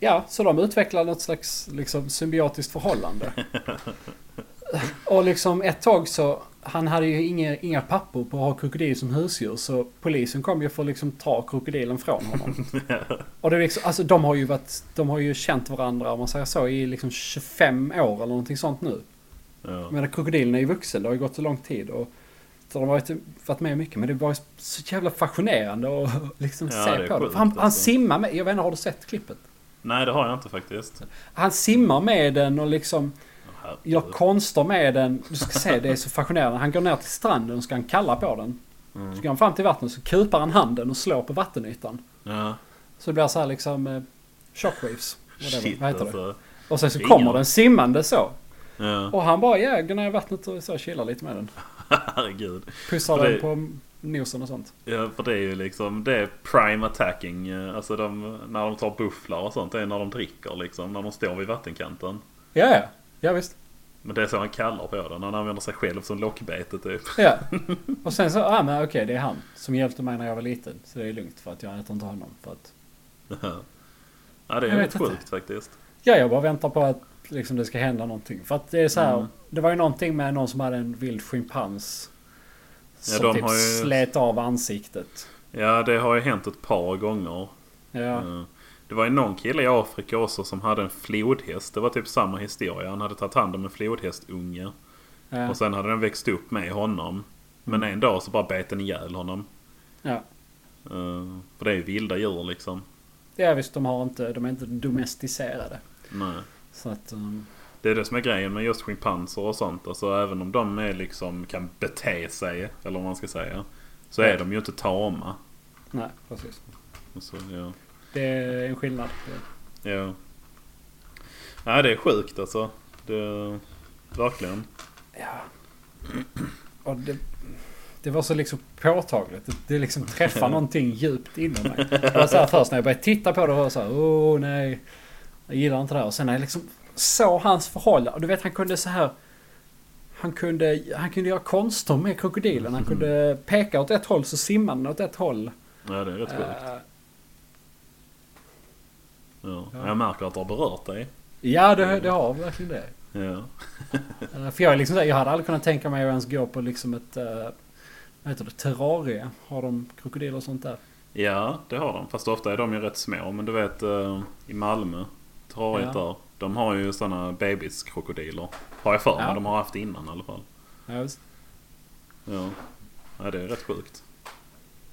Ja, så de utvecklade något slags liksom symbiotiskt förhållande. och liksom ett tag så... Han hade ju inga, inga papper på att ha krokodil som husdjur. Så polisen kom ju för att liksom ta krokodilen från honom. Och det är liksom, alltså de har ju varit, de har ju känt varandra om man säger så i liksom 25 år eller någonting sånt nu. Ja. Men krokodilen är ju vuxen, det har ju gått så lång tid. Och, så de har ju varit med mycket, men det var ju så jävla fascinerande att liksom Ja, se på det. sjukt, Han, han alltså. simmar med, jag vet inte, har du sett klippet? Nej, det har jag inte faktiskt. Han simmar med den och liksom gör konster med den. Du ska se, det är så fascinerande. Han går ner till stranden och ska han kalla på den. Mm. Så går han fram till vattnet så kupar han handen och slår på vattenytan. Ja, Så det blir så här liksom eh, shockwaves. Shit vad heter det? alltså. Och sen så kommer den simmande så. Ja, Och han bara ja, går ner i vattnet och så chillar lite med den. herregud. Pussar det- den på nosen och sånt. Ja, för det är ju liksom det är prime attacking. eh, Alltså de, när de tar bufflar och sånt. Det är när de dricker liksom. När de står vid vattenkanten. Ja, ja. Ja, visst. Men det är så han kallar på den. Han använder sig själv som lockbete typ. Ja. Och sen så, ja men okej, det är han som hjälpte mig när jag var liten. Så det är lugnt för att jag äter inte honom. För att, Ja, det är rätt vet inte. sjukt faktiskt. ja, jag bara väntar på att liksom, det ska hända någonting. För att det är så här, Mm. det var ju någonting med någon som hade en vild schimpans. Som de typ ju- slet av ansiktet. Ja, det har ju hänt ett par gånger. Ja. Eh, Det var ju någon kille i Afrika också som hade en flodhäst. Det var typ samma historia. Han hade tagit hand om en flodhästunge. Ja. Och sen hade den växt upp med honom. Men en dag så bara bet den ihjäl honom. ja. Eh, För det är ju vilda djur liksom. Ja visst, de, har inte, de är inte domesticerade. Nej. Så att... Um, Det är det som är grejen med just schimpanser och sånt. Alltså även om de är liksom kan bete sig, eller vad man ska säga. Så är de ju inte tama. nej, precis. Så, ja. Det är en skillnad. ja. Nej, det är sjukt alltså. Det, verkligen. Ja. Och det, det var så liksom påtagligt. Det, det liksom träffar någonting djupt inom mig. Det var så här först när jag började titta på det var jag så här, åh nej. Jag gillar inte det här. Och sen när jag liksom såg hans förhållande. Och du vet han kunde så här. Han kunde, han kunde göra konster med krokodilen. Han kunde peka åt ett håll så simmade den åt ett håll. Ja, det är rätt sjukt. Ja. ja. Jag märker att det har berört dig. ja, det, det har verkligen det. Ja. Eh, För jag, är liksom, jag hade aldrig kunnat tänka mig att ens gå på liksom ett... eh, Vad heter det? Terrarie. Har de krokodiler och sånt där? ja, det har de. Fast ofta är de ju rätt små. Men du vet eh, i Malmö, terrariet Ja. där. De har ju sådana bebiskrokodiler. Har jag för mig. Ja. De har haft innan i alla fall. Ja, visst. Ja. ja, det är rätt sjukt.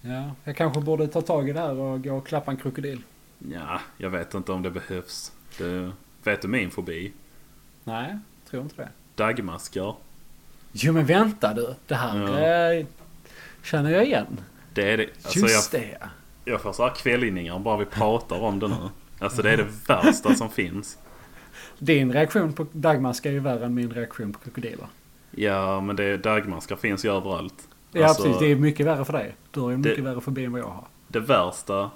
Ja, jag kanske borde ta tag i det här och gå och klappa en krokodil. Ja, jag vet inte om det behövs. Det, vet du min fobi? Nej, tror inte det. Dagmaskar. Jo men vänta du. Det här Ja. eh, känner jag igen. Det är det. Alltså Just jag, det ja. jag får så här kvällningar bara vi pratar om det nu. Alltså det är det värsta som finns. Din reaktion på dagmask är ju värre än min reaktion på krokodiler. Ja, men det, dagmaskar finns ju överallt. Ja Alltså, precis, det är mycket värre för dig. Du har ju Det- mycket värre fobi än vad jag har. Det värsta...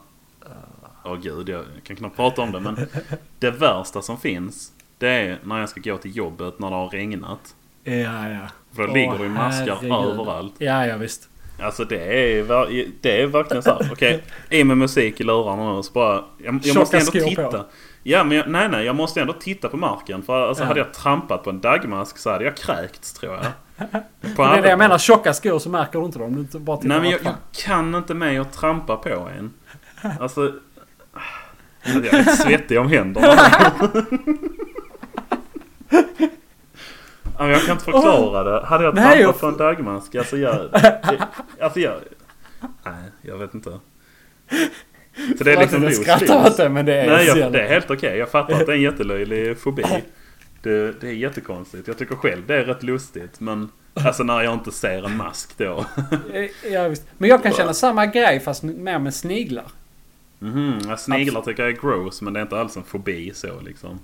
Åh gud, jag kan knappt prata om det men. Det värsta som finns. Det är när jag ska gå till jobbet när det har regnat. Ja, ja. För då Åh, ligger det ju maskar herregud. överallt. Ja, ja visst. Alltså det är, det är verkligen så här. Okej, i med musik i lurarna nu så bara... Jag, jag måste ändå skor på. titta. Ja men jag, nej nej, jag måste ändå titta på marken. För alltså Ja. hade jag trampat på en dagmask så hade jag kräkts tror jag. Det är det jag menar, tjocka skor så märker du inte dem. Du inte bara Nej men jag, jag kan inte med att trampa på en. Alltså... Jag är lite svettig om händerna. Men jag kan inte förklara det. Hade jag trampat jag- på en dagmask, alltså jag... Alltså jag... Nej, jag vet inte. Så det är liksom jag skrattar åt det men det är Nej, jag, det är helt okej. Jag fattar att det är en jättelöjlig fobi. Det, det är jättekonstigt. Jag tycker själv det är rätt lustigt. Men alltså när jag inte ser en mask då. Ja, visst. Men jag kan känna samma grej fast mer med sniglar. Ja, sniglar tycker jag är gross men det är inte alls en fobi så liksom.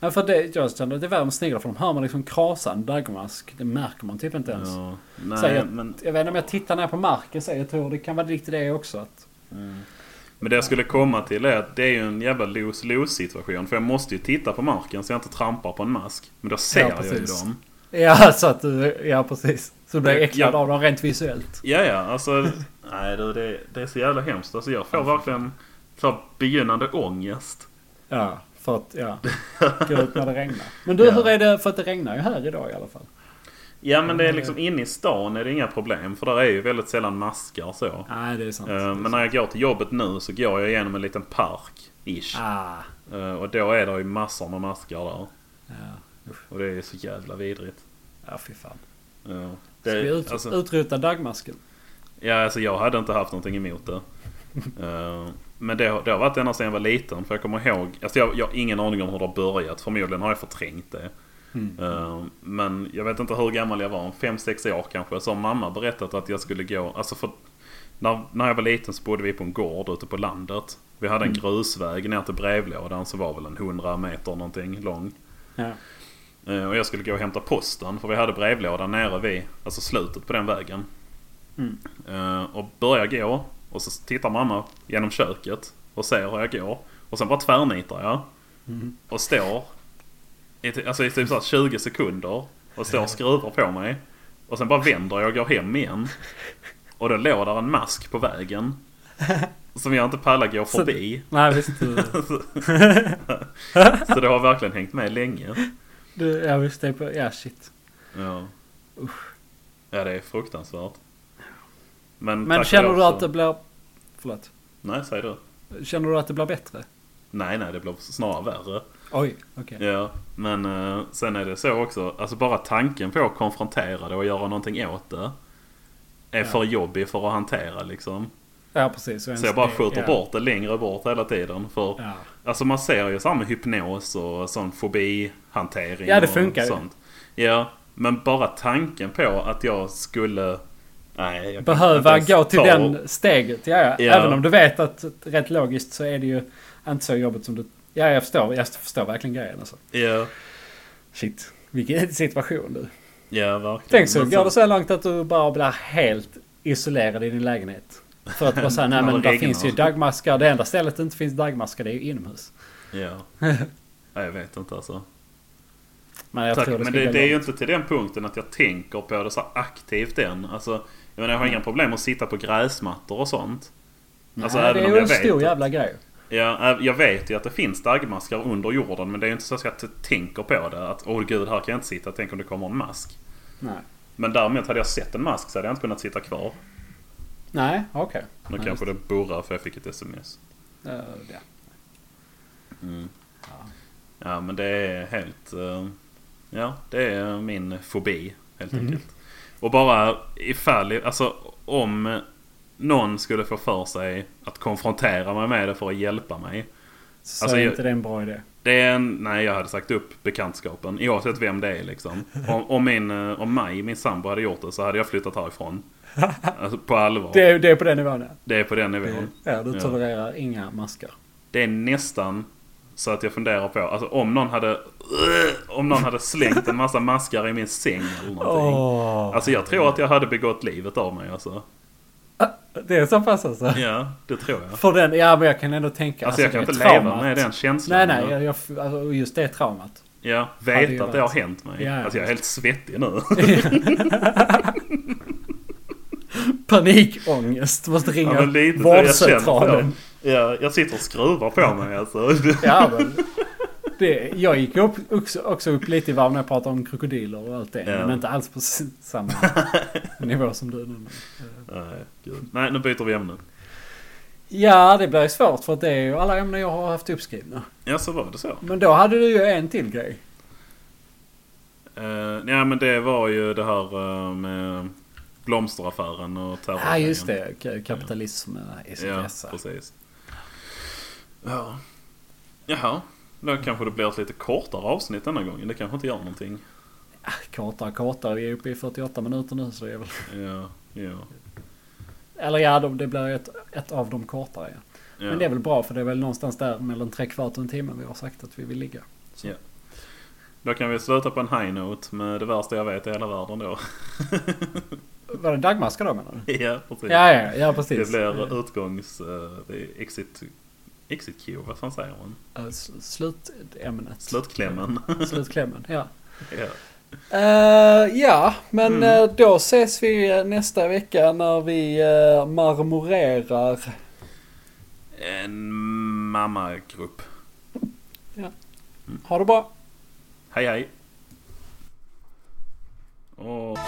Ja, för det, jag känner det är värre med sniglar för de hör man liksom krasa en dagmask. Det märker man typ inte ens. Ja, Så nej, jag, men, jag vet inte om jag tittar ner på marken så jag tror det kan vara lite det också. Att, men det jag skulle komma till är att det är ju en jävla lose-lose situation. För jag måste ju titta på marken så jag inte trampar på en mask. Men då ser Ja, jag ju dem. ja, så att du, ja precis. Så du blir Ja. äcklad av dem rent visuellt. Ja, ja, alltså. nej du, det, det är så jävla hemskt. Alltså jag får verkligen så begynnande ångest. Ja, för att ja, gå ut när det regnar. Men du, Ja. hur är det? För att det regnar ju här idag i alla fall. Ja men det är liksom inne i stan är det inga problem. För där är ju väldigt sällan maskar så. Nej, det är sant. Eh, Det Men när jag går till jobbet nu så går jag igenom en liten park. Ish. Ah, Eh, Och då är det ju massor med maskar där. ja. Och det är så jävla vidrigt. Ja, fy fan. Ja. Ska vi Det, ut, alltså, utrota dagmasken? ja, alltså jag hade inte haft någonting emot det. Men det, det har varit ända sedan jag var liten. För jag kommer ihåg, alltså jag, jag har ingen aning om hur det har börjat. Förmodligen har jag förträngt det. Mm. Eh, Men jag vet inte hur gammal jag var, 5-6 år kanske. Så har mamma berättat att jag skulle gå, alltså för när, när jag var liten så bodde vi på en gård ute på landet. Vi hade en grusväg ner till brevlådan som var väl en 100 meter någonting lång. Ja. Eh, Och jag skulle gå och hämta posten för vi hade brevlådan nere vid, alltså slutet på den vägen. Mm. Eh, Och börjar gå och så tittar mamma genom köket och ser hur jag går. Och sen bara tvärnitar jag. Mm. Och står i, alltså i typ så här 20 sekunder och står och skruvar på mig. Och sen bara vänder jag och går hem igen. Och då låg där en mask på vägen. Som jag inte pallar gå Så- förbi. Nej, visst. Så det har verkligen hängt med länge. du, ja, visst. Det är på, ja, shit. Ja. Ja det är fruktansvärt. Men, Men känner du att så- det blir... Förlåt. Nej, säg du. Känner du att det blir bättre? Nej, nej, det blir snarare värre. Oj, okej. Ja, men eh, sen är det så också. Alltså bara tanken på att konfrontera det och göra någonting åt det. Är Ja. för jobbig för att hantera liksom. Ja, precis. Så jag bara skjuter ja. bort det längre bort hela tiden. För Ja. Alltså man ser ju samma hypnos och sån fobihantering. Ja, det och funkar ju. sånt. Ja, men bara tanken på att jag skulle... Nej, Behöva gå till ta- den steget. Ja, ja. Ja. Även om du vet att rätt logiskt så är det ju inte så jobbigt som du... Ja, jag förstår. Jag förstår verkligen grejen alltså. Ja, Shit. Vilken situation du. ja verkligen. Tänk så går det så långt att du bara blir helt isolerad i din lägenhet. För att bara säga, nej men det där finns ju dagmaskar. Det enda stället det inte finns dagmaskar det är ju inomhus. Ja. Nej, jag vet inte alltså. Men jag Tack, tror det men det, det är ju inte till den punkten att jag tänker på det så aktivt än. Alltså, jag menar jag har inga problem att sitta på gräsmattor och sånt. Alltså, Nej, även det är ju en stor jävla grej. Ja, jag vet ju att det finns dagmaskar under jorden men det är ju inte så att jag tänker på det. Att åh gud, här kan jag inte sitta. Tänk om det kommer en mask. Nej. Men däremot hade jag sett en mask så hade jag inte kunnat sitta kvar. Nej, okej. Nu Nej, kanske det burrar för jag fick ett sms. Eh, ja. Mm. Ja. Ja men det är helt... eh, ja, det är min fobi helt Mhm. enkelt. Och bara ifall, alltså om någon skulle få för sig att konfrontera mig med det för att hjälpa mig. Så Alltså, är inte det en bra idé. Det är en, nej jag hade sagt upp bekantskapen oavsett vem det är liksom. Om, om, min, eh, om mig, min sambo hade gjort det så hade jag flyttat härifrån. Alltså på allvar. Det Det, är, det är på den nivån ja. är på den nivån. Ja, du Ja. tolererar inga maskar. Det är nästan så att jag funderar på, alltså om någon hade om någon hade slängt en massa maskar i min säng eller någonting. Åh. Alltså jag tror att jag hade begått livet av mig alltså. Det är så pass alltså? Ja, det tror jag. För den, ja men jag kan ändå tänka. Alltså jag kan inte traumat. leva med den känslan. Nej nej, jag, jag, alltså, just det traumat. Ja, Hade ju vet att det har hänt mig. Ja, ja. Alltså jag är helt svettig nu. Panikångest. Måste ringa Ja, vårdcentralen. Så. Ja, jag sitter och skruvar på mig alltså. Ja, men det, jag gick upp, också, också upp lite i varv när jag pratade om krokodiler och allt det. Ja. Men inte alls på samma nivå som du nu. Nej, gud. Nej, nu byter vi ämne. Ja, det blir svårt för att det är ju alla ämnen jag har haft uppskrivna. Ja, så var det så. Men då hade du ju en till grej. Uh, ja, men det var ju det här eh, med blomsteraffären och terror. Ja, just det. Kapitalism eh, i sitt Ja, esse. precis. Ja. Jaha. Då kanske det blir ett lite kortare avsnitt denna gången. Det kanske inte gör någonting. Ah, Kortare, kortare. Vi är uppe i 48 minuter nu så det är väl... Ja, ja. Eller ja, de- det blir ett, ett av de kortare. Ja. ja. Men det är väl bra för det är väl någonstans där mellan tre kvart och en timme vi har sagt att vi vill ligga. Så. Ja. Då kan vi sluta på en high note med det värsta jag vet i hela världen då. Var det dagmaskar då menar du? ja, precis. Ja, ja, ja precis. Det blir utgångs... Uh, exit... Exit cue, vad fan säger man? S- Slutämnet. Slutklämmen. Slutklämmen, ja. ja. Eh, ja, men Mm. eh, då ses vi nästa vecka när vi uh, marmorerar. En mammagrupp. Ha det bra! Hej hej. Och...